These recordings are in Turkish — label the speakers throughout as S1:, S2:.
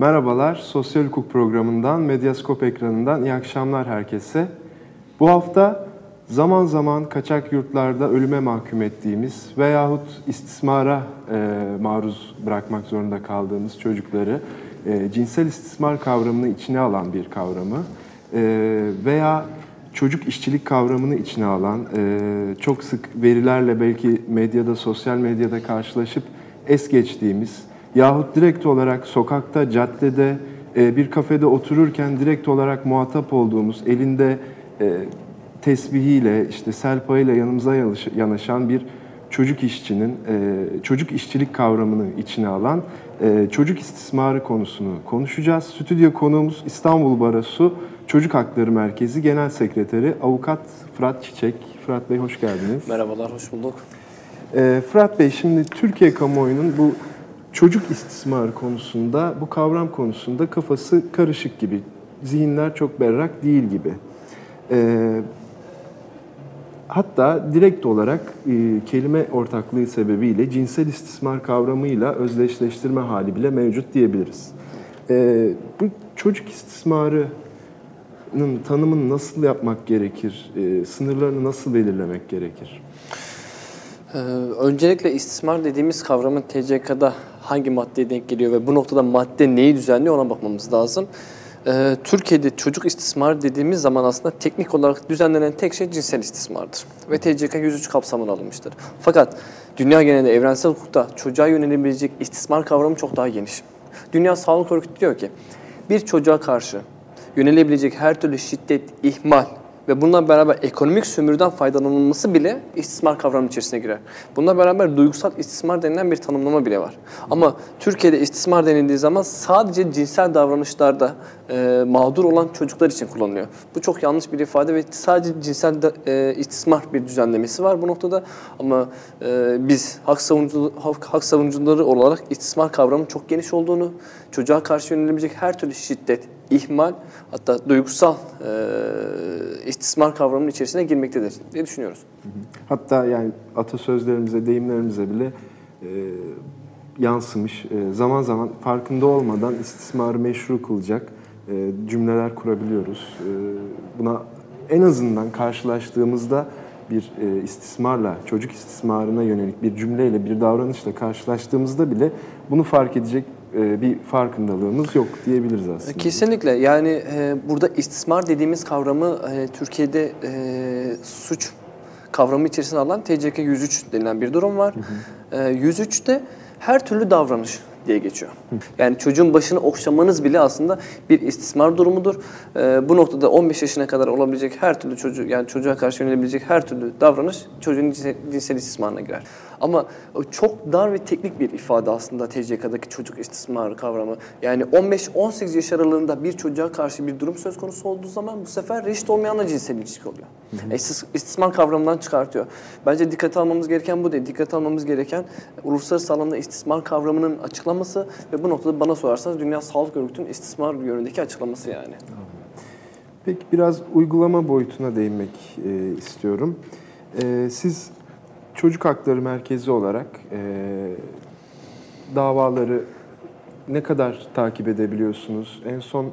S1: Merhabalar, Sosyal Hukuk programından, Medyaskop ekranından iyi akşamlar herkese. Bu hafta zaman zaman kaçak yurtlarda ölüme mahkum ettiğimiz veyahut istismara e, maruz bırakmak zorunda kaldığımız çocukları e, cinsel istismar kavramını içine alan bir kavramı e, veya çocuk işçilik kavramını içine alan, e, çok sık verilerle belki medyada, sosyal medyada karşılaşıp es geçtiğimiz yahut direkt olarak sokakta, caddede, e, bir kafede otururken direkt olarak muhatap olduğumuz, elinde e, tesbihiyle, işte selpayla yanımıza yanaşan bir çocuk işçinin, e, çocuk işçilik kavramını içine alan çocuk istismarı konusunu konuşacağız. Stüdyo konuğumuz İstanbul Barosu Çocuk Hakları Merkezi Genel Sekreteri Avukat Fırat Çiçek. Fırat Bey hoş geldiniz.
S2: Merhabalar, hoş bulduk.
S1: Fırat Bey şimdi Türkiye kamuoyunun bu çocuk istismarı konusunda, bu kavram konusunda kafası karışık gibi. Zihinler çok berrak değil gibi. Ee, hatta direkt olarak e, kelime ortaklığı sebebiyle cinsel istismar kavramıyla özdeşleştirme hali bile mevcut diyebiliriz. Ee, bu çocuk istismarının tanımını nasıl yapmak gerekir? E, sınırlarını nasıl belirlemek gerekir?
S2: Ee, öncelikle istismar dediğimiz kavramın TCK'da hangi maddeye denk geliyor ve bu noktada madde neyi düzenliyor ona bakmamız lazım. Ee, Türkiye'de çocuk istismar dediğimiz zaman aslında teknik olarak düzenlenen tek şey cinsel istismardır. Ve TCK 103 kapsamına alınmıştır. Fakat dünya genelinde evrensel hukukta çocuğa yönelebilecek istismar kavramı çok daha geniş. Dünya Sağlık Örgütü diyor ki bir çocuğa karşı yönelebilecek her türlü şiddet, ihmal, ve bununla beraber ekonomik sömürüden faydalanılması bile istismar kavramının içerisine girer. Bununla beraber duygusal istismar denilen bir tanımlama bile var. Ama Türkiye'de istismar denildiği zaman sadece cinsel davranışlarda e, mağdur olan çocuklar için kullanılıyor. Bu çok yanlış bir ifade ve sadece cinsel de, e, istismar bir düzenlemesi var bu noktada. Ama e, biz hak, savunucu, hak, hak savunucuları olarak istismar kavramının çok geniş olduğunu, çocuğa karşı yönelebilecek her türlü şiddet, ihmal hatta duygusal e, istismar kavramının içerisine girmektedir diye düşünüyoruz.
S1: Hatta yani atasözlerimize, deyimlerimize bile e, yansımış. E, zaman zaman farkında olmadan istismarı meşru kılacak e, cümleler kurabiliyoruz. E, buna en azından karşılaştığımızda bir e, istismarla, çocuk istismarına yönelik bir cümleyle, bir davranışla karşılaştığımızda bile bunu fark edecek bir farkındalığımız yok diyebiliriz aslında.
S2: Kesinlikle. Yani e, burada istismar dediğimiz kavramı e, Türkiye'de e, suç kavramı içerisine alan TCK 103 denilen bir durum var. Hı hı. E, 103'te her türlü davranış diye geçiyor. Yani çocuğun başını okşamanız bile aslında bir istismar durumudur. Ee, bu noktada 15 yaşına kadar olabilecek her türlü çocuk yani çocuğa karşı yönelebilecek her türlü davranış çocuğun cinsel istismarına girer. Ama çok dar ve teknik bir ifade aslında TCK'daki çocuk istismarı kavramı. Yani 15-18 yaş aralığında bir çocuğa karşı bir durum söz konusu olduğu zaman bu sefer reşit olmayanla cinsel ilişki oluyor. Hı hı. E, istismar kavramından çıkartıyor. Bence dikkat almamız gereken bu değil. Dikkat almamız gereken uluslararası alanda istismar kavramının açıklaması ve bu noktada bana sorarsanız Dünya Sağlık Örgütü'nün istismar yönündeki açıklaması yani.
S1: Peki biraz uygulama boyutuna değinmek e, istiyorum. E, siz Çocuk Hakları Merkezi olarak e, davaları ne kadar takip edebiliyorsunuz? En son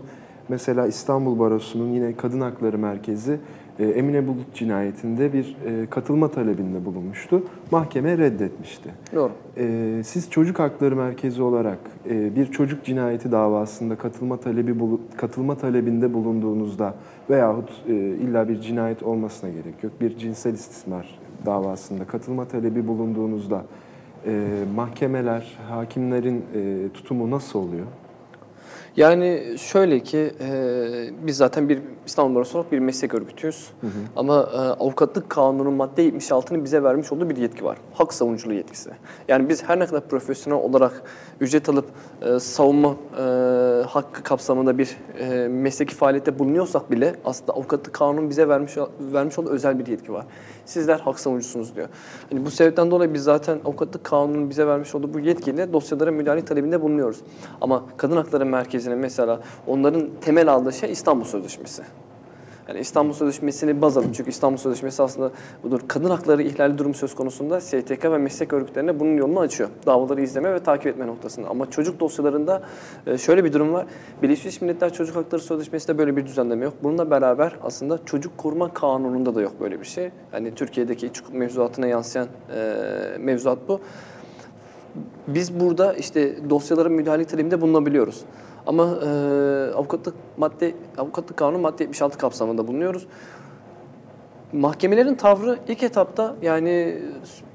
S1: mesela İstanbul Barosu'nun yine Kadın Hakları Merkezi e, Emine Bulut cinayetinde bir e, katılma talebinde bulunmuştu. Mahkeme reddetmişti.
S2: Doğru.
S1: E, siz Çocuk Hakları Merkezi olarak e, bir çocuk cinayeti davasında katılma talebi katılma talebinde bulunduğunuzda veyahut e, illa bir cinayet olmasına gerek yok. Bir cinsel istismar davasında katılma talebi bulunduğunuzda e, mahkemeler, hakimlerin e, tutumu nasıl oluyor?
S2: Yani şöyle ki e, biz zaten bir İstanbul Barosu olarak bir meslek örgütüyüz. Hı hı. Ama e, avukatlık kanunun madde 76'nın bize vermiş olduğu bir yetki var. Hak savunuculuğu yetkisi. Yani biz her ne kadar profesyonel olarak ücret alıp e, savunma e, hakkı kapsamında bir e, mesleki faaliyette bulunuyorsak bile aslında avukatlık kanunun bize vermiş vermiş olduğu özel bir yetki var. Sizler hak savunucusunuz diyor. Hani bu sebepten dolayı biz zaten avukatlık kanunun bize vermiş olduğu bu yetkiyle dosyalara müdahale talebinde bulunuyoruz. Ama kadın hakları merkezine mesela onların temel aldığı şey İstanbul Sözleşmesi. Yani İstanbul Sözleşmesi'ni baz alıp çünkü İstanbul Sözleşmesi aslında budur. Kadın hakları ihlali durum söz konusunda STK ve meslek örgütlerine bunun yolunu açıyor. Davaları izleme ve takip etme noktasında. Ama çocuk dosyalarında e, şöyle bir durum var. Birleşmiş Milletler Çocuk Hakları Sözleşmesi'nde böyle bir düzenleme yok. Bununla beraber aslında çocuk koruma kanununda da yok böyle bir şey. Hani Türkiye'deki iç hukuk mevzuatına yansıyan e, mevzuat bu. Biz burada işte dosyaların müdahale talebinde bulunabiliyoruz. Ama e, avukatlık madde avukatlık kanunu madde 76 kapsamında bulunuyoruz. Mahkemelerin tavrı ilk etapta yani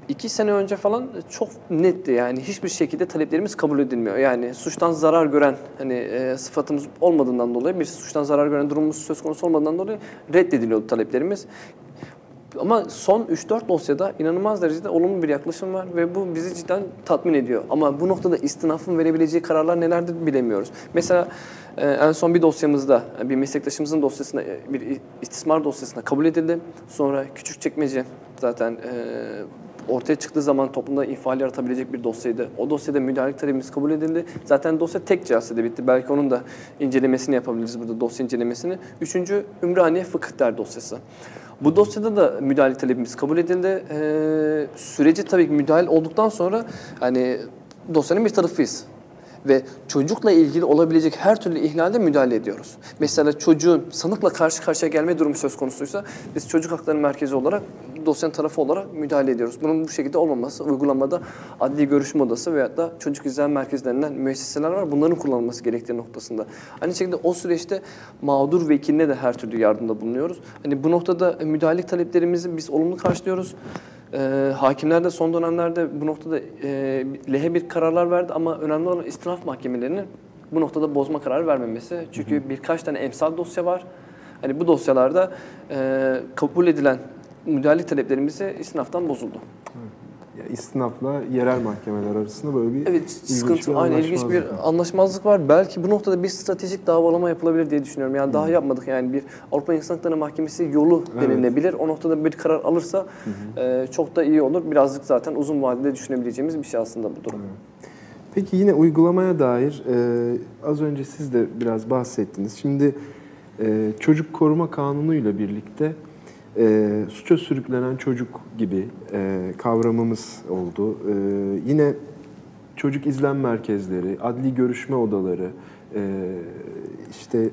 S2: iki sene önce falan çok netti yani hiçbir şekilde taleplerimiz kabul edilmiyor. Yani suçtan zarar gören hani e, sıfatımız olmadığından dolayı bir suçtan zarar gören durumumuz söz konusu olmadığından dolayı reddediliyordu taleplerimiz. Ama son 3-4 dosyada inanılmaz derecede olumlu bir yaklaşım var ve bu bizi cidden tatmin ediyor. Ama bu noktada istinafın verebileceği kararlar nelerdir bilemiyoruz. Mesela e, en son bir dosyamızda bir meslektaşımızın dosyasına e, bir istismar dosyasına kabul edildi. Sonra küçük çekmece zaten e, ortaya çıktığı zaman toplumda infial yaratabilecek bir dosyaydı. O dosyada müdahale talebimiz kabul edildi. Zaten dosya tek celsede bitti. Belki onun da incelemesini yapabiliriz burada dosya incelemesini. Üçüncü Ümraniye Fıkıh dosyası. Bu dosyada da müdahale talebimiz kabul edildi. Ee, süreci tabii ki müdahale olduktan sonra hani dosyanın bir tarafıyız ve çocukla ilgili olabilecek her türlü ihlalde müdahale ediyoruz. Mesela çocuğun sanıkla karşı karşıya gelme durumu söz konusuysa biz çocuk hakları merkezi olarak dosyanın tarafı olarak müdahale ediyoruz. Bunun bu şekilde olmaması uygulamada adli görüşme odası veyahut da çocuk izlem merkezlerinden müesseseler var. Bunların kullanılması gerektiği noktasında. Aynı şekilde o süreçte mağdur vekiline de her türlü yardımda bulunuyoruz. Hani bu noktada müdahale taleplerimizi biz olumlu karşılıyoruz. E, hakimler de son dönemlerde bu noktada e, lehe bir kararlar verdi ama önemli olan istinaf mahkemelerinin bu noktada bozma kararı vermemesi. Çünkü hı hı. birkaç tane emsal dosya var. Hani bu dosyalarda e, kabul edilen müdahale taleplerimizi istinaftan bozuldu.
S1: Ya istinafla yerel mahkemeler arasında böyle bir
S2: evet, sıkıntı, bir aynı ilginç bir anlaşmazlık var. Belki bu noktada bir stratejik davalama yapılabilir diye düşünüyorum. Yani daha yapmadık yani bir Avrupa İnsan Hakları Mahkemesi yolu evet. denilebilir. O noktada bir karar alırsa e, çok da iyi olur. Birazcık zaten uzun vadede düşünebileceğimiz bir şey aslında bu durum.
S1: Peki yine uygulamaya dair e, az önce siz de biraz bahsettiniz. Şimdi e, çocuk koruma kanunu ile birlikte e, suça sürüklenen çocuk gibi e, kavramımız oldu. E, yine çocuk izlem merkezleri, adli görüşme odaları, e, işte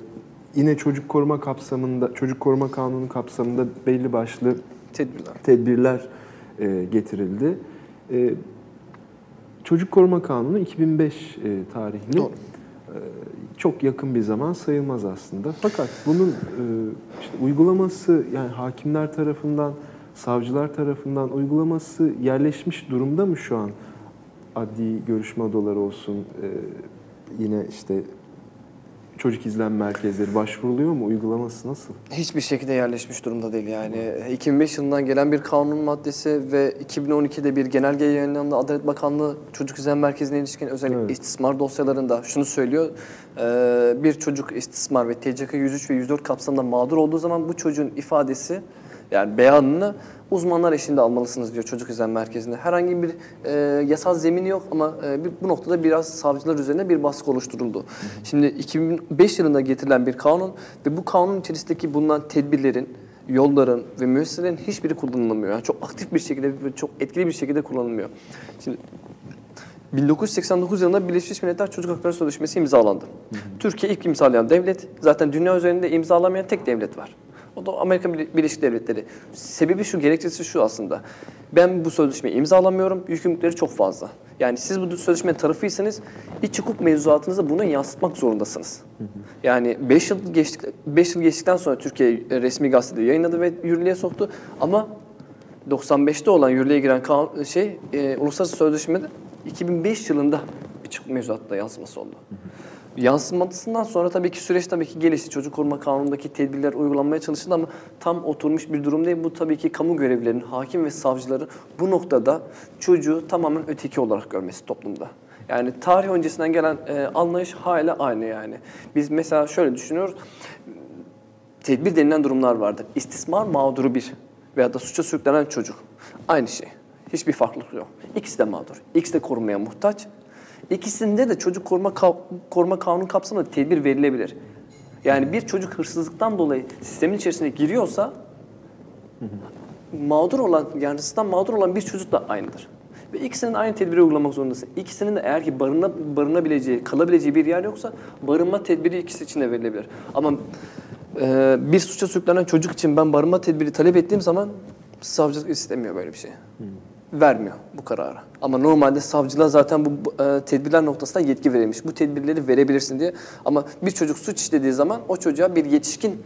S1: yine çocuk koruma kapsamında, çocuk koruma kanunu kapsamında belli başlı tedbirler, tedbirler e, getirildi. E, çocuk koruma kanunu 2005 e, tarihli. Doğru. E, çok yakın bir zaman sayılmaz aslında. Fakat bunun e, işte uygulaması yani hakimler tarafından, savcılar tarafından uygulaması yerleşmiş durumda mı şu an? Adli görüşme odaları olsun, e, yine işte çocuk izlem merkezleri başvuruluyor mu? Uygulaması nasıl?
S2: Hiçbir şekilde yerleşmiş durumda değil yani. 2005 yılından gelen bir kanun maddesi ve 2012'de bir genelge yayınlandı. Adalet Bakanlığı Çocuk İzlem Merkezi'ne ilişkin özellikle evet. istismar dosyalarında şunu söylüyor. Bir çocuk istismar ve TCK 103 ve 104 kapsamında mağdur olduğu zaman bu çocuğun ifadesi yani beyanını uzmanlar eşliğinde almalısınız diyor çocuk izlem merkezinde. Herhangi bir e, yasal zemini yok ama e, bu noktada biraz savcılar üzerine bir baskı oluşturuldu. Şimdi 2005 yılında getirilen bir kanun ve bu kanun içerisindeki bulunan tedbirlerin, yolların ve müesseselerin hiçbiri kullanılmıyor. Yani çok aktif bir şekilde, çok etkili bir şekilde kullanılmıyor. Şimdi 1989 yılında Birleşmiş Milletler Çocuk Hakları Sözleşmesi imzalandı. Hı hı. Türkiye ilk imzalayan devlet. Zaten dünya üzerinde imzalamayan tek devlet var. O da Amerika Birleşik Devletleri. Sebebi şu, gerekçesi şu aslında. Ben bu sözleşmeyi imzalamıyorum, yükümlülükleri çok fazla. Yani siz bu sözleşmenin tarafıysanız iç hukuk mevzuatınızda bunu yansıtmak zorundasınız. Yani 5 yıl geçtik 5 yıl geçtikten sonra Türkiye resmi gazetede yayınladı ve yürürlüğe soktu ama 95'te olan yürürlüğe giren şey e, uluslararası sözleşmede 2005 yılında iç hukuk mevzuatta yansıması oldu. Hı hı. Yansımasından sonra tabii ki süreç tabii ki gelişti. Çocuk koruma kanunundaki tedbirler uygulanmaya çalışıldı ama tam oturmuş bir durum değil. Bu tabii ki kamu görevlilerinin, hakim ve savcıların bu noktada çocuğu tamamen öteki olarak görmesi toplumda. Yani tarih öncesinden gelen e, anlayış hala aynı yani. Biz mesela şöyle düşünüyoruz. Tedbir denilen durumlar vardır. İstismar mağduru bir veya da suça sürüklenen çocuk. Aynı şey. Hiçbir farklılık yok. İkisi de mağdur. İkisi de korunmaya muhtaç. İkisinde de çocuk koruma koruma kanunu kapsamında tedbir verilebilir. Yani bir çocuk hırsızlıktan dolayı sistemin içerisine giriyorsa mağdur olan, yargısından mağdur olan bir çocuk da aynıdır. Ve ikisinin aynı tedbiri uygulamak zorundasın. İkisinin de eğer ki barına, barınabileceği, kalabileceği bir yer yoksa barınma tedbiri ikisi için de verilebilir. Ama e, bir suça sürüklenen çocuk için ben barınma tedbiri talep ettiğim zaman savcılık istemiyor böyle bir şey. Vermiyor bu kararı. Ama normalde savcılığa zaten bu e, tedbirler noktasında yetki verilmiş. Bu tedbirleri verebilirsin diye. Ama bir çocuk suç işlediği zaman o çocuğa bir yetişkin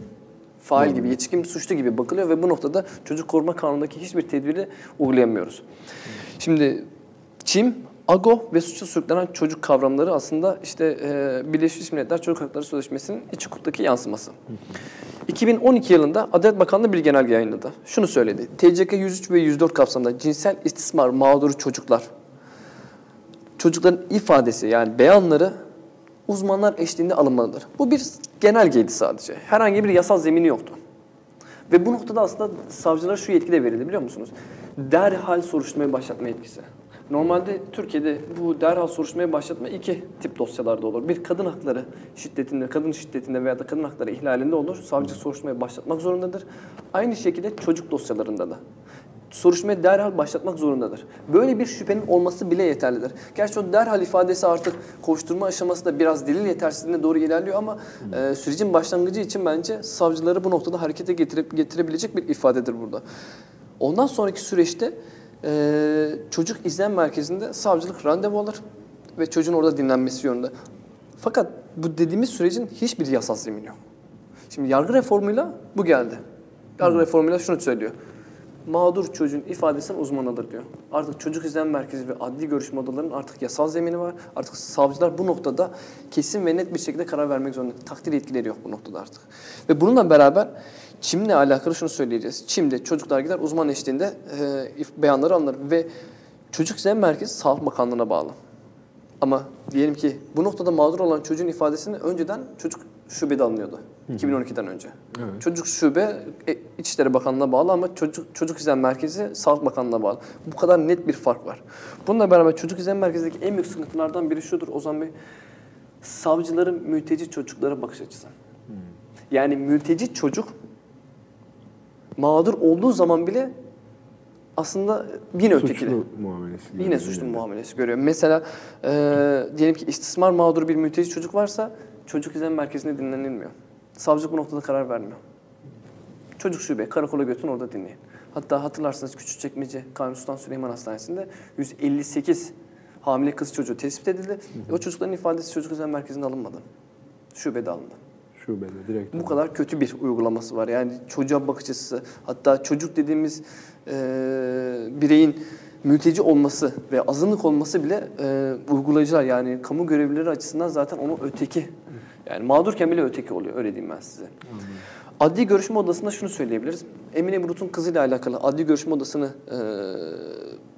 S2: fail gibi, yetişkin suçlu gibi bakılıyor ve bu noktada çocuk koruma kanunundaki hiçbir tedbiri uygulayamıyoruz. Şimdi ÇİM, AGO ve suça sürüklenen çocuk kavramları aslında işte e, Birleşmiş Milletler Çocuk Hakları Sözleşmesi'nin iç hukuktaki yansıması. 2012 yılında Adalet Bakanlığı bir genelge yayınladı. Şunu söyledi. TCK 103 ve 104 kapsamında cinsel istismar mağduru çocuklar, çocukların ifadesi yani beyanları uzmanlar eşliğinde alınmalıdır. Bu bir genelgeydi sadece. Herhangi bir yasal zemini yoktu. Ve bu noktada aslında savcılara şu yetki de verildi biliyor musunuz? Derhal soruşturmayı başlatma yetkisi. Normalde Türkiye'de bu derhal soruşturmayı başlatma iki tip dosyalarda olur. Bir kadın hakları şiddetinde, kadın şiddetinde veya da kadın hakları ihlalinde olur. Savcı soruşturmayı başlatmak zorundadır. Aynı şekilde çocuk dosyalarında da soruşturmayı derhal başlatmak zorundadır. Böyle bir şüphenin olması bile yeterlidir. Gerçi o derhal ifadesi artık koşturma aşaması da biraz delil yetersizliğine doğru ilerliyor ama e, sürecin başlangıcı için bence savcıları bu noktada harekete getirip getirebilecek bir ifadedir burada. Ondan sonraki süreçte e, çocuk izlem merkezinde savcılık randevu alır ve çocuğun orada dinlenmesi yönünde. Fakat bu dediğimiz sürecin hiçbir yasal zemini yok. Şimdi yargı reformuyla bu geldi. Yargı reformuyla şunu söylüyor. Mağdur çocuğun ifadesinden uzman alır diyor. Artık çocuk izlem merkezi ve adli görüşme odalarının artık yasal zemini var. Artık savcılar bu noktada kesin ve net bir şekilde karar vermek zorunda. Takdir yetkileri yok bu noktada artık. Ve bununla beraber Çim'le alakalı şunu söyleyeceğiz. Çim'de çocuklar gider uzman eşliğinde e, beyanları alınır ve çocuk izlem merkezi Sağlık Bakanlığı'na bağlı. Ama diyelim ki bu noktada mağdur olan çocuğun ifadesini önceden çocuk şubede alınıyordu. 2012'den önce. Çocuk şube e, İçişleri Bakanlığı'na bağlı ama çocuk çocuk izlem merkezi Sağlık Bakanlığı'na bağlı. Bu kadar net bir fark var. Bununla beraber çocuk izlem merkezindeki en büyük sıkıntılardan biri şudur Ozan Bey. Savcıların mülteci çocuklara bakış açısı. Yani mülteci çocuk mağdur olduğu zaman bile aslında yine ötekili.
S1: Suçlu muamelesi.
S2: Yine suçlu
S1: yani.
S2: muamelesi görüyor. Mesela e, diyelim ki istismar mağduru bir mülteci çocuk varsa çocuk izlem merkezinde dinlenilmiyor. Savcı bu noktada karar vermiyor. Çocuk şube, karakola götürün orada dinleyin. Hatta hatırlarsanız Küçükçekmece Kanuni Sultan Süleyman Hastanesi'nde 158 hamile kız çocuğu tespit edildi. O çocukların ifadesi çocuk izlem merkezinde alınmadı. Şubede alındı.
S1: Şubede direkt.
S2: Bu kadar kötü bir uygulaması var. Yani çocuğa bakış açısı, hatta çocuk dediğimiz e, bireyin mülteci olması ve azınlık olması bile e, uygulayıcılar yani kamu görevlileri açısından zaten onu öteki. Yani mağdurken bile öteki oluyor öyle diyeyim ben size. Adli görüşme odasında şunu söyleyebiliriz. Emine Murut'un kızıyla alakalı adli görüşme odasını e,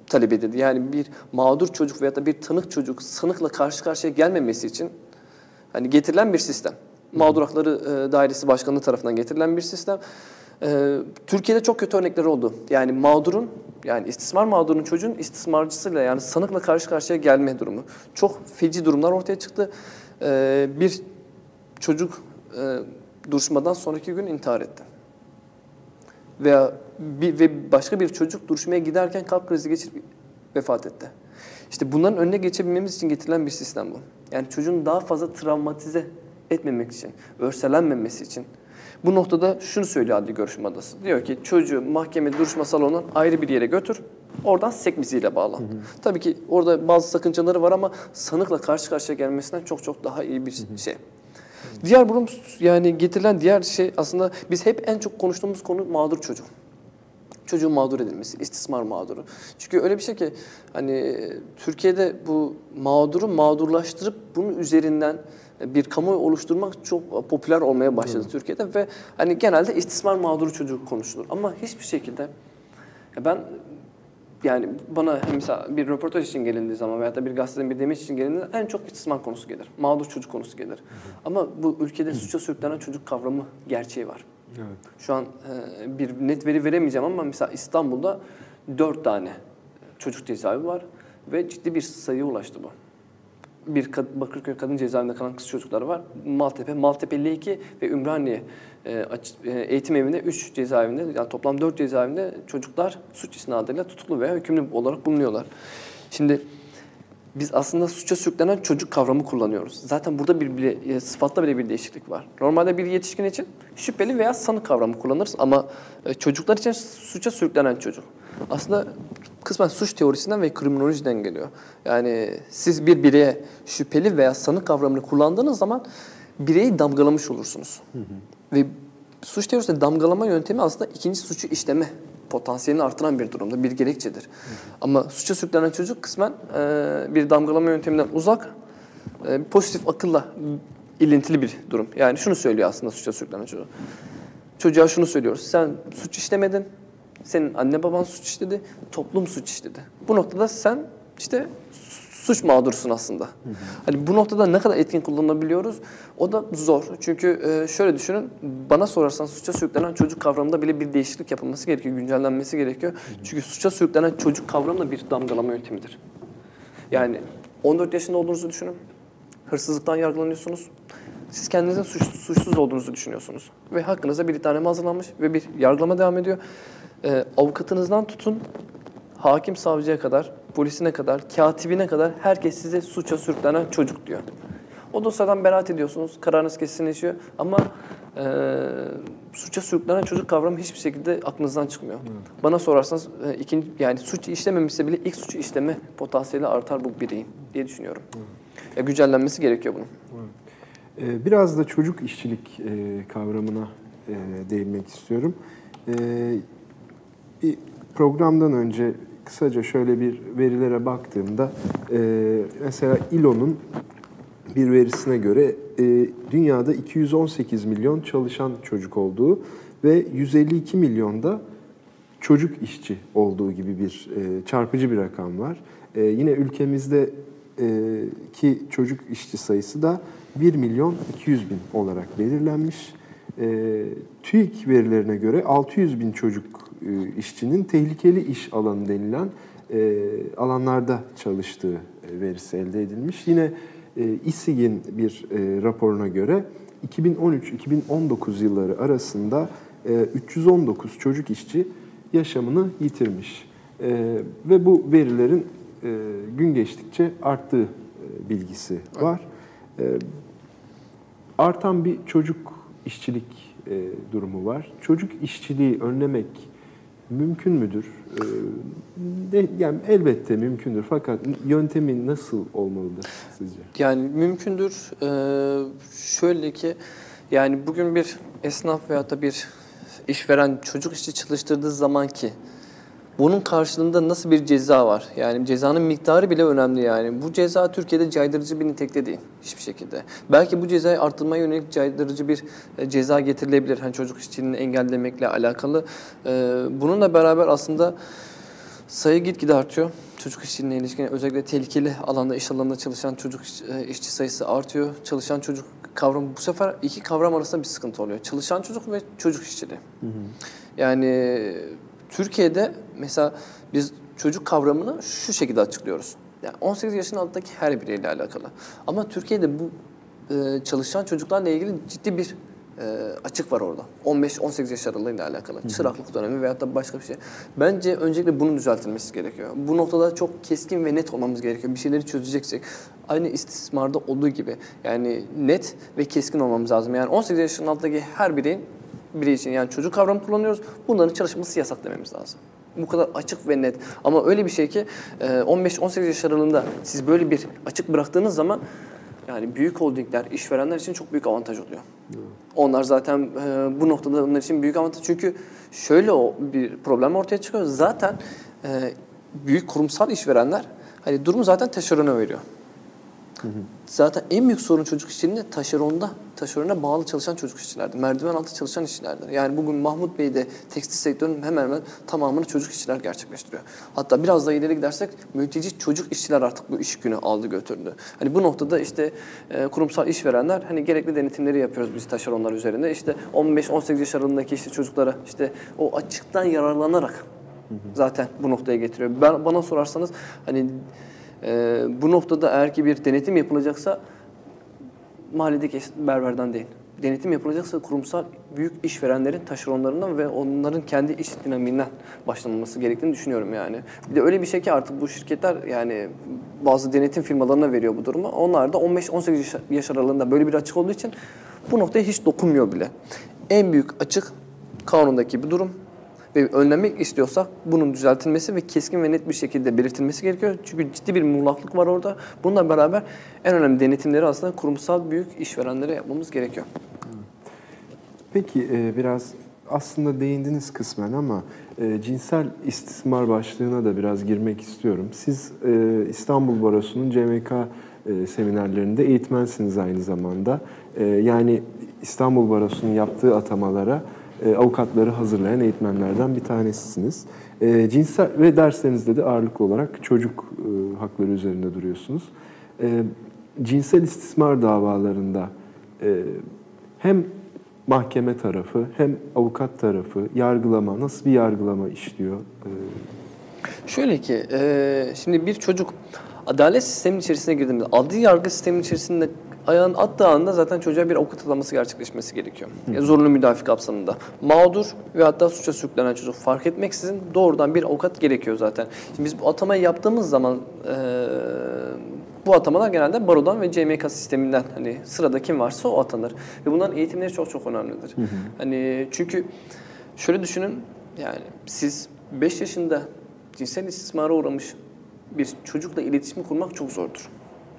S2: talep edildi. Yani bir mağdur çocuk veya da bir tanık çocuk sanıkla karşı karşıya gelmemesi için hani getirilen bir sistem. Mağdur Hakları e, Dairesi Başkanlığı tarafından getirilen bir sistem. E, Türkiye'de çok kötü örnekler oldu. Yani mağdurun, yani istismar mağdurun çocuğun istismarcısıyla yani sanıkla karşı karşıya gelme durumu. Çok feci durumlar ortaya çıktı. E, bir çocuk duruşmadan sonraki gün intihar etti. Veya bir, ve başka bir çocuk duruşmaya giderken kalp krizi geçirip vefat etti. İşte bunların önüne geçebilmemiz için getirilen bir sistem bu. Yani çocuğun daha fazla travmatize etmemek için, örselenmemesi için. Bu noktada şunu söylüyor adli görüşme odası. Diyor ki çocuğu mahkeme duruşma salonundan ayrı bir yere götür. Oradan sekmisiyle bağlan. Tabii ki orada bazı sakıncaları var ama sanıkla karşı karşıya gelmesinden çok çok daha iyi bir şey. Diğer durum yani getirilen diğer şey aslında biz hep en çok konuştuğumuz konu mağdur çocuk çocuğun mağdur edilmesi, istismar mağduru. Çünkü öyle bir şey ki hani Türkiye'de bu mağduru mağdurlaştırıp bunun üzerinden bir kamuoyu oluşturmak çok popüler olmaya başladı Türkiye'de ve hani genelde istismar mağduru çocuk konuşulur. Ama hiçbir şekilde ben yani bana mesela bir röportaj için gelindiği zaman veyahut da bir gazeteden bir demeç için gelindiğinde en çok istismar konusu gelir. Mağdur çocuk konusu gelir. Ama bu ülkede suça sürüklenen çocuk kavramı gerçeği var.
S1: Evet.
S2: Şu an e, bir net veri veremeyeceğim ama mesela İstanbul'da dört tane çocuk cezaevi var ve ciddi bir sayıya ulaştı bu. Bir Bakırköy Kadın Cezaevinde kalan kız çocukları var. Maltepe, Maltepe 52 ve Ümraniye e, e, eğitim evinde 3 cezaevinde yani toplam 4 cezaevinde çocuklar suç isnadıyla tutuklu veya hükümlü olarak bulunuyorlar. Şimdi biz aslında suça sürüklenen çocuk kavramı kullanıyoruz. Zaten burada bir bile, e, sıfatta bile bir değişiklik var. Normalde bir yetişkin için şüpheli veya sanık kavramı kullanırız ama çocuklar için suça sürüklenen çocuk. Aslında kısmen suç teorisinden ve kriminolojiden geliyor. Yani siz bir bireye şüpheli veya sanık kavramını kullandığınız zaman bireyi damgalamış olursunuz. Ve suç teorisinde damgalama yöntemi aslında ikinci suçu işleme potansiyelini artıran bir durumda, bir gerekçedir. Ama suça sürüklenen çocuk kısmen e, bir damgalama yönteminden uzak, e, pozitif akılla ilintili bir durum. Yani şunu söylüyor aslında suça sürüklenen çocuk. Çocuğa şunu söylüyoruz, sen suç işlemedin, senin anne baban suç işledi, toplum suç işledi. Bu noktada sen işte suç mağdursun aslında. Hani bu noktada ne kadar etkin kullanabiliyoruz o da zor. Çünkü e, şöyle düşünün bana sorarsan suça sürüklenen çocuk kavramında bile bir değişiklik yapılması gerekiyor, güncellenmesi gerekiyor. Çünkü suça sürüklenen çocuk kavramı da bir damgalama yöntemidir. Yani 14 yaşında olduğunuzu düşünün. Hırsızlıktan yargılanıyorsunuz. Siz kendinizin suç, suçsuz olduğunuzu düşünüyorsunuz. Ve hakkınızda bir iddianame hazırlanmış ve bir yargılama devam ediyor. Ee, avukatınızdan tutun, hakim savcıya kadar, polisine kadar, katibine kadar herkes size suça sürüklenen çocuk diyor. O dosyadan beraat ediyorsunuz, kararınız kesinleşiyor ama e, suça sürüklenen çocuk kavramı hiçbir şekilde aklınızdan çıkmıyor. Bana sorarsanız e, ikinci yani suç işlememişse bile ilk suçu işleme potansiyeli artar bu bireyin diye düşünüyorum. Ya güncellenmesi gerekiyor bunun.
S1: Ee, Biraz da çocuk işçilik e, kavramına e, değinmek istiyorum. E, Bir programdan önce kısaca şöyle bir verilere baktığımda e, mesela İLO'nun bir verisine göre e, dünyada 218 milyon çalışan çocuk olduğu ve 152 milyonda çocuk işçi olduğu gibi bir e, çarpıcı bir rakam var. E, yine ülkemizde e, ki çocuk işçi sayısı da 1 milyon 200 bin olarak belirlenmiş. E, TÜİK verilerine göre 600 bin çocuk e, işçinin tehlikeli iş alanı denilen e, alanlarda çalıştığı e, verisi elde edilmiş. Yine e, İSİG'in bir e, raporuna göre 2013-2019 yılları arasında e, 319 çocuk işçi yaşamını yitirmiş. E, ve bu verilerin e, gün geçtikçe arttığı e, bilgisi var. E, artan bir çocuk işçilik e, durumu var. Çocuk işçiliği önlemek mümkün müdür? E, de, yani elbette mümkündür fakat yöntemi nasıl olmalıdır sizce?
S2: Yani mümkündür. Ee, şöyle ki yani bugün bir esnaf veyahut da bir işveren çocuk işçi çalıştırdığı zaman ki bunun karşılığında nasıl bir ceza var? Yani cezanın miktarı bile önemli yani. Bu ceza Türkiye'de caydırıcı bir nitekte değil hiçbir şekilde. Belki bu cezayı arttırmaya yönelik caydırıcı bir e, ceza getirilebilir. Hani çocuk işçiliğini engellemekle alakalı. Ee, bununla beraber aslında sayı gitgide artıyor. Çocuk işçiliğine ilişkin özellikle tehlikeli alanda iş alanında çalışan çocuk e, işçi sayısı artıyor. Çalışan çocuk kavramı bu sefer iki kavram arasında bir sıkıntı oluyor. Çalışan çocuk ve çocuk işçiliği. Yani Türkiye'de mesela biz çocuk kavramını şu şekilde açıklıyoruz. Yani 18 yaşın altındaki her bireyle alakalı. Ama Türkiye'de bu e, çalışan çocuklarla ilgili ciddi bir e, açık var orada. 15-18 yaş aralığıyla alakalı. Çıraklık dönemi veyahut da başka bir şey. Bence öncelikle bunun düzeltilmesi gerekiyor. Bu noktada çok keskin ve net olmamız gerekiyor. Bir şeyleri çözeceksek. Aynı istismarda olduğu gibi. Yani net ve keskin olmamız lazım. Yani 18 yaşın altındaki her bireyin birey için yani çocuk kavramı kullanıyoruz. Bunların çalışması yasak dememiz lazım. Bu kadar açık ve net. Ama öyle bir şey ki e, 15-18 yaş aralığında siz böyle bir açık bıraktığınız zaman yani büyük holdingler, işverenler için çok büyük avantaj oluyor. Onlar zaten e, bu noktada onlar için büyük avantaj. Çünkü şöyle o bir problem ortaya çıkıyor. Zaten e, büyük kurumsal işverenler hani durumu zaten taşerona veriyor. Zaten en büyük sorun çocuk işçiliğinde taşeronda, taşerona bağlı çalışan çocuk işçilerdir. Merdiven altı çalışan işçilerdir. Yani bugün Mahmut Bey'de tekstil sektörünün hemen hemen tamamını çocuk işçiler gerçekleştiriyor. Hatta biraz daha ileri gidersek mülteci çocuk işçiler artık bu iş günü aldı götürdü. Hani bu noktada işte e, kurumsal işverenler hani gerekli denetimleri yapıyoruz biz taşeronlar üzerinde. İşte 15-18 yaş aralığındaki işte çocuklara işte o açıktan yararlanarak zaten bu noktaya getiriyor. Ben bana sorarsanız hani E, bu noktada eğer ki bir denetim yapılacaksa mahalledeki berberden değil. Denetim yapılacaksa kurumsal büyük işverenlerin taşeronlarından ve onların kendi iş dinamiğinden başlanması gerektiğini düşünüyorum yani. Bir de öyle bir şey ki artık bu şirketler yani bazı denetim firmalarına veriyor bu durumu. Onlar da 15-18 yaş aralığında böyle bir açık olduğu için bu noktaya hiç dokunmuyor bile. En büyük açık kanundaki bir durum ve önlenmek istiyorsa bunun düzeltilmesi ve keskin ve net bir şekilde belirtilmesi gerekiyor. Çünkü ciddi bir muğlaklık var orada. Bununla beraber en önemli denetimleri aslında kurumsal büyük işverenlere yapmamız gerekiyor.
S1: Peki e, biraz aslında değindiniz kısmen ama e, cinsel istismar başlığına da biraz girmek istiyorum. Siz e, İstanbul Barosu'nun CMK seminerlerinde eğitmensiniz aynı zamanda. Yani İstanbul Barosu'nun yaptığı atamalara avukatları hazırlayan eğitmenlerden bir tanesisiniz. Cinsel ve derslerinizde de ağırlıklı olarak çocuk hakları üzerinde duruyorsunuz. Cinsel istismar davalarında hem mahkeme tarafı hem avukat tarafı, yargılama, nasıl bir yargılama işliyor?
S2: Şöyle ki, e, şimdi bir çocuk adalet sistemin içerisine girdiğinde, adli yargı sistemin içerisinde ayağın attığı anda zaten çocuğa bir avukat ataması gerçekleşmesi gerekiyor. Yani zorunlu müdafi kapsamında. Mağdur ve hatta suça sürüklenen çocuk fark etmeksizin doğrudan bir avukat gerekiyor zaten. Şimdi biz bu atamayı yaptığımız zaman e, bu atamalar genelde barodan ve CMK sisteminden hani sırada kim varsa o atanır. Ve bunların eğitimleri çok çok önemlidir. Hı hı. Hani çünkü şöyle düşünün yani siz 5 yaşında cinsel istismara uğramış bir çocukla iletişim kurmak çok zordur.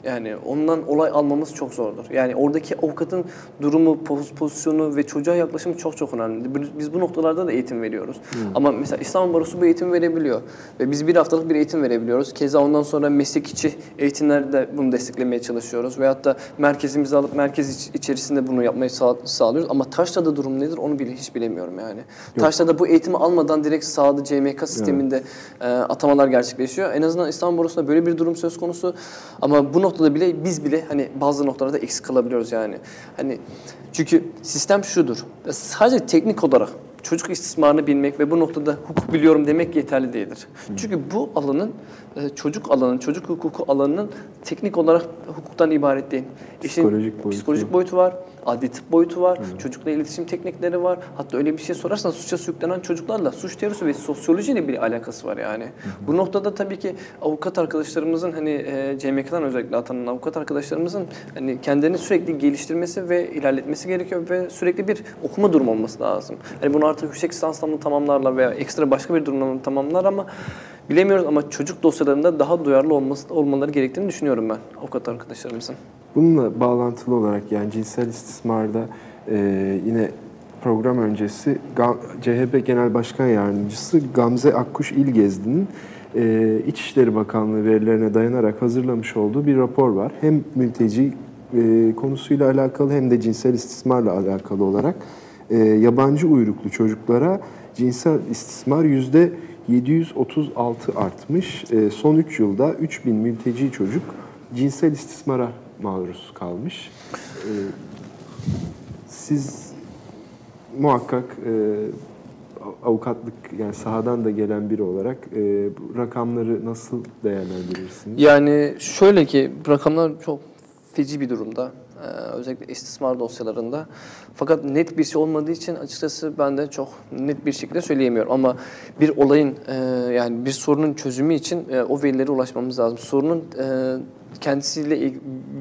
S2: Yani ondan olay almamız çok zordur. Yani oradaki avukatın durumu, pozisyonu ve çocuğa yaklaşımı çok çok önemli. Biz bu noktalarda da eğitim veriyoruz. Hmm. Ama mesela İstanbul Barosu bu eğitim verebiliyor. Ve biz bir haftalık bir eğitim verebiliyoruz. Keza ondan sonra meslek içi eğitimlerde bunu desteklemeye çalışıyoruz. Veyahut da merkezimizi alıp merkez içerisinde bunu yapmayı sağ, sağlıyoruz. Ama Taşla'da durum nedir onu bile hiç bilemiyorum yani. Yok. Taşla'da bu eğitimi almadan direkt sahada CMK sisteminde evet. e, atamalar gerçekleşiyor. En azından İstanbul Barosu'nda böyle bir durum söz konusu. Ama bu noktada bile biz bile hani bazı noktalarda eksik kalabiliyoruz yani. Hani çünkü sistem şudur. Sadece teknik olarak çocuk istismarını bilmek ve bu noktada hukuk biliyorum demek yeterli değildir. Çünkü bu alanın e, çocuk alanın, çocuk hukuku alanının teknik olarak hukuktan ibaret değil.
S1: İşin psikolojik boyutu,
S2: psikolojik boyutu var, adli tıp boyutu var, Hı. çocukla iletişim teknikleri var. Hatta öyle bir şey sorarsan suça sürüklenen çocuklarla suç teorisi ve sosyolojiyle bir alakası var yani. Hı. Bu noktada tabii ki avukat arkadaşlarımızın hani e, CMK'dan özellikle atanan avukat arkadaşlarımızın hani kendilerini sürekli geliştirmesi ve ilerletmesi gerekiyor ve sürekli bir okuma durumu olması lazım. Hani bunu artık yüksek lisansla mı tamamlarlar veya ekstra başka bir durumla tamamlar ama bilemiyoruz ama çocuk dosyalarında daha duyarlı olması, olmaları gerektiğini düşünüyorum ben avukat arkadaşlarımızın.
S1: Bununla bağlantılı olarak yani cinsel istismarda e, yine program öncesi CHP Genel Başkan Yardımcısı Gamze Akkuş İlgezdi'nin e, İçişleri Bakanlığı verilerine dayanarak hazırlamış olduğu bir rapor var. Hem mülteci e, konusuyla alakalı hem de cinsel istismarla alakalı olarak e, yabancı uyruklu çocuklara cinsel istismar yüzde 736 artmış. E, son 3 yılda 3000 mülteci çocuk cinsel istismara maruz kalmış. E, siz muhakkak e, avukatlık yani sahadan da gelen biri olarak e, bu rakamları nasıl değerlendirirsiniz?
S2: Yani şöyle ki rakamlar çok feci bir durumda. Ee, özellikle istismar dosyalarında. Fakat net bir şey olmadığı için açıkçası ben de çok net bir şekilde söyleyemiyorum. Ama bir olayın e, yani bir sorunun çözümü için e, o verilere ulaşmamız lazım. Sorunun e, kendisiyle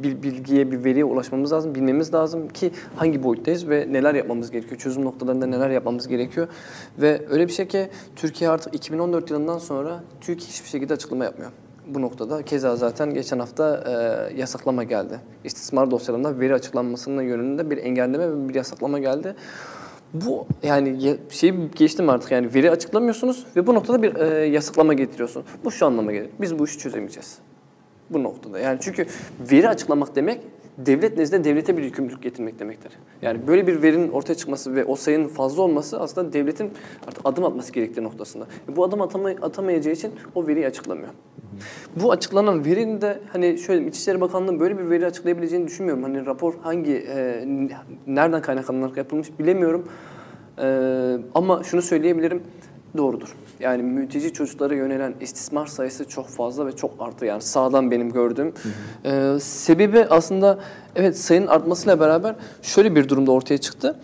S2: bir bilgiye, bir veriye ulaşmamız lazım, bilmemiz lazım ki hangi boyuttayız ve neler yapmamız gerekiyor, çözüm noktalarında neler yapmamız gerekiyor. Ve öyle bir şey ki Türkiye artık 2014 yılından sonra Türkiye hiçbir şekilde açıklama yapmıyor bu noktada. Keza zaten geçen hafta e, yasaklama geldi. İstismar dosyalarında veri açıklanmasının yönünde bir engelleme ve bir yasaklama geldi. Bu yani şeyi geçtim artık yani veri açıklamıyorsunuz ve bu noktada bir e, yasaklama getiriyorsun. Bu şu anlama gelir. Biz bu işi çözemeyeceğiz. Bu noktada. Yani çünkü veri açıklamak demek devlet nezdinde devlete bir yükümlülük getirmek demektir. Yani böyle bir verinin ortaya çıkması ve o sayının fazla olması aslında devletin artık adım atması gerektiği noktasında. Bu adım atama, atamayacağı için o veriyi açıklamıyor. Bu açıklanan verinin de hani şöyle İçişleri Bakanlığı'nın böyle bir veri açıklayabileceğini düşünmüyorum. Hani rapor hangi, e, nereden kaynaklanarak yapılmış bilemiyorum. E, ama şunu söyleyebilirim. Doğrudur. Yani mülteci çocuklara yönelen istismar sayısı çok fazla ve çok arttı. Yani sağdan benim gördüğüm. Ee, sebebi aslında evet sayının artmasıyla beraber şöyle bir durumda ortaya çıktı.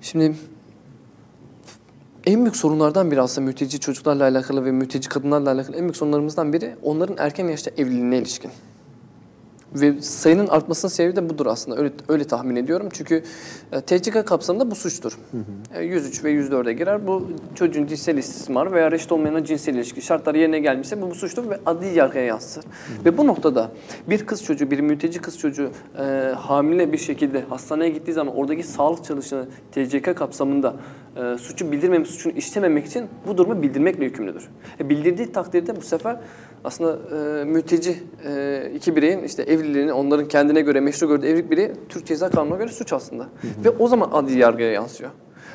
S2: Şimdi en büyük sorunlardan biri aslında mülteci çocuklarla alakalı ve mülteci kadınlarla alakalı en büyük sorunlarımızdan biri onların erken yaşta evliliğine ilişkin. Ve sayının artmasının sebebi de budur aslında. Öyle, öyle tahmin ediyorum. Çünkü e, TCK kapsamında bu suçtur. E, 103 ve 104'e girer. Bu çocuğun cinsel istismarı veya reşit olmayan cinsel ilişki şartları yerine gelmişse bu, bu suçtur ve adli yargıya yansır. Ve bu noktada bir kız çocuğu, bir mülteci kız çocuğu e, hamile bir şekilde hastaneye gittiği zaman oradaki sağlık çalışanı TCK kapsamında e, suçu bildirmemek, suçunu işlememek için bu durumu bildirmekle yükümlüdür. E, bildirdiği takdirde bu sefer aslında e, mülteci e, iki bireyin işte evliliğini onların kendine göre meşru gördüğü evlilik bireyi Türk Ceza Kanunu'na göre suç aslında. Hı hı. Ve o zaman adli yargıya yansıyor.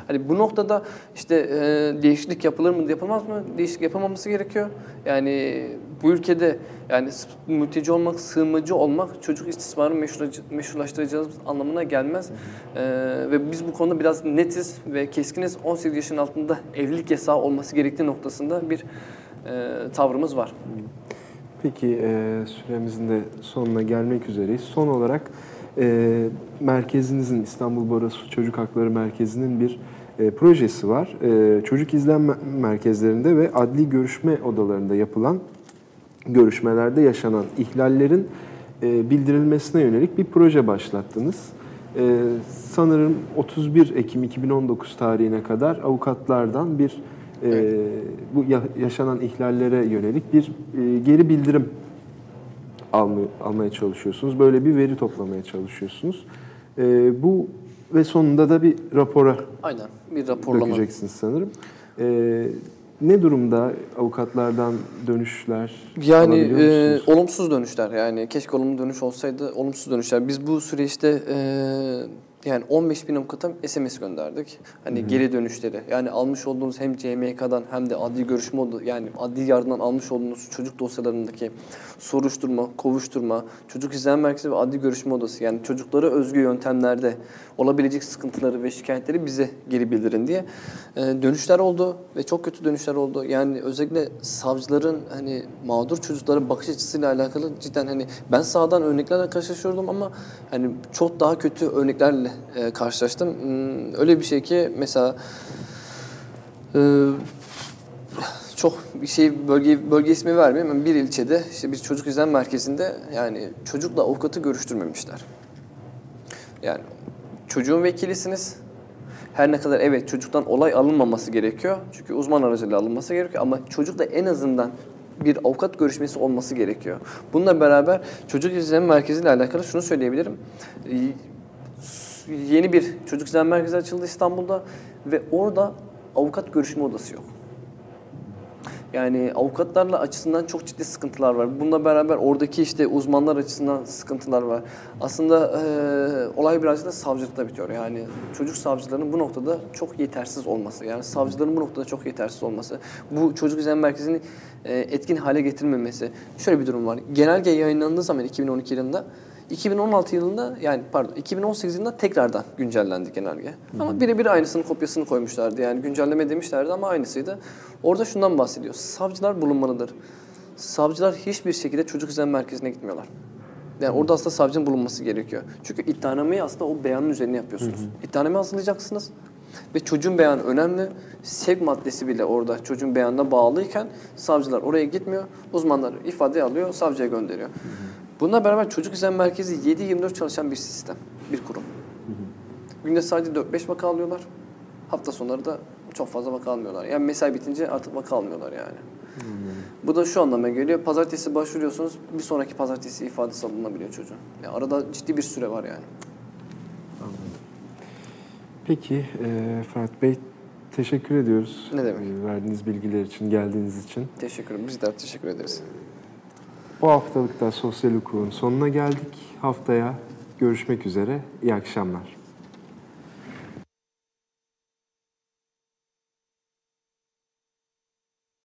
S2: Hani bu noktada işte e, değişiklik yapılır mı yapılmaz mı? Değişiklik yapılmaması gerekiyor. Yani bu ülkede yani mülteci olmak, sığınmacı olmak çocuk istismarı meşrulaştıracağımız anlamına gelmez. E, ve biz bu konuda biraz netiz ve keskiniz 18 yaşın altında evlilik yasağı olması gerektiği noktasında bir tavrımız var.
S1: Peki e, süremizin de sonuna gelmek üzereyiz. Son olarak e, merkezinizin İstanbul Barosu Çocuk Hakları Merkezi'nin bir e, projesi var. E, çocuk izlenme merkezlerinde ve adli görüşme odalarında yapılan görüşmelerde yaşanan ihlallerin e, bildirilmesine yönelik bir proje başlattınız. E, sanırım 31 Ekim 2019 tarihine kadar avukatlardan bir e, bu yaşanan ihlallere yönelik bir e, geri bildirim almaya, almaya çalışıyorsunuz. Böyle bir veri toplamaya çalışıyorsunuz. E, bu ve sonunda da bir rapora
S2: Aynen, bir raporlama.
S1: dökeceksiniz sanırım. E, ne durumda avukatlardan dönüşler?
S2: Yani e, olumsuz dönüşler. Yani keşke olumlu dönüş olsaydı olumsuz dönüşler. Biz bu süreçte e, yani 15 bin avukata SMS gönderdik. Hani Hı-hı. geri dönüşleri. Yani almış olduğunuz hem CMK'dan hem de adli görüşme yani adli yardımdan almış olduğunuz çocuk dosyalarındaki soruşturma, kovuşturma, çocuk izleme merkezi ve adli görüşme odası yani çocuklara özgü yöntemlerde olabilecek sıkıntıları ve şikayetleri bize geri bildirin diye e, dönüşler oldu ve çok kötü dönüşler oldu. Yani özellikle savcıların hani mağdur çocukların bakış açısıyla alakalı cidden hani ben sağdan örneklerle karşılaşıyordum ama hani çok daha kötü örneklerle e, karşılaştım. Hmm, öyle bir şey ki mesela e, çok bir şey bölge bölge ismi vermeyeyim bir ilçede işte bir çocuk izlem merkezinde yani çocukla avukatı görüştürmemişler. Yani çocuğun vekilisiniz. Her ne kadar evet çocuktan olay alınmaması gerekiyor. Çünkü uzman aracılığıyla alınması gerekiyor ama çocuk da en azından bir avukat görüşmesi olması gerekiyor. Bununla beraber çocuk izleme merkeziyle alakalı şunu söyleyebilirim. Yeni bir çocuk izleme merkezi açıldı İstanbul'da ve orada avukat görüşme odası yok. Yani avukatlarla açısından çok ciddi sıkıntılar var. Bununla beraber oradaki işte uzmanlar açısından sıkıntılar var. Aslında e, olay birazcık da savcılıkta bitiyor. Yani çocuk savcılarının bu noktada çok yetersiz olması. Yani savcıların bu noktada çok yetersiz olması. Bu çocuk izleme merkezini e, etkin hale getirmemesi. Şöyle bir durum var. Genelge yayınlandığı zaman 2012 yılında 2016 yılında yani pardon 2018 yılında tekrardan güncellendi genelge. Hı Ama birebir aynısının kopyasını koymuşlardı. Yani güncelleme demişlerdi ama aynısıydı. Orada şundan bahsediyor. Savcılar bulunmalıdır. Savcılar hiçbir şekilde çocuk izleme merkezine gitmiyorlar. Yani orada aslında savcının bulunması gerekiyor. Çünkü iddianameyi aslında o beyanın üzerine yapıyorsunuz. Hı hı. İddianameyi hazırlayacaksınız. Ve çocuğun beyanı önemli. Sevk maddesi bile orada çocuğun beyanına bağlıyken savcılar oraya gitmiyor. Uzmanlar ifade alıyor, savcıya gönderiyor. Hı hı. Bununla beraber çocuk izleme merkezi 7-24 çalışan bir sistem, bir kurum. Hı hı. Günde sadece 4-5 vaka alıyorlar. Hafta sonları da çok fazla vaka almıyorlar. Yani mesai bitince artık vaka almıyorlar yani. Hı Bu da şu anlama geliyor. Pazartesi başvuruyorsunuz, bir sonraki pazartesi ifadesi alınabiliyor çocuğun. Yani arada ciddi bir süre var yani.
S1: Anladım. Peki e, Ferhat Bey teşekkür ediyoruz.
S2: Ne demek?
S1: E, verdiğiniz bilgiler için, geldiğiniz için.
S2: Teşekkür ederim. Biz de teşekkür ederiz.
S1: Bu haftalıkta sosyal hukukun sonuna geldik. Haftaya görüşmek üzere. İyi akşamlar.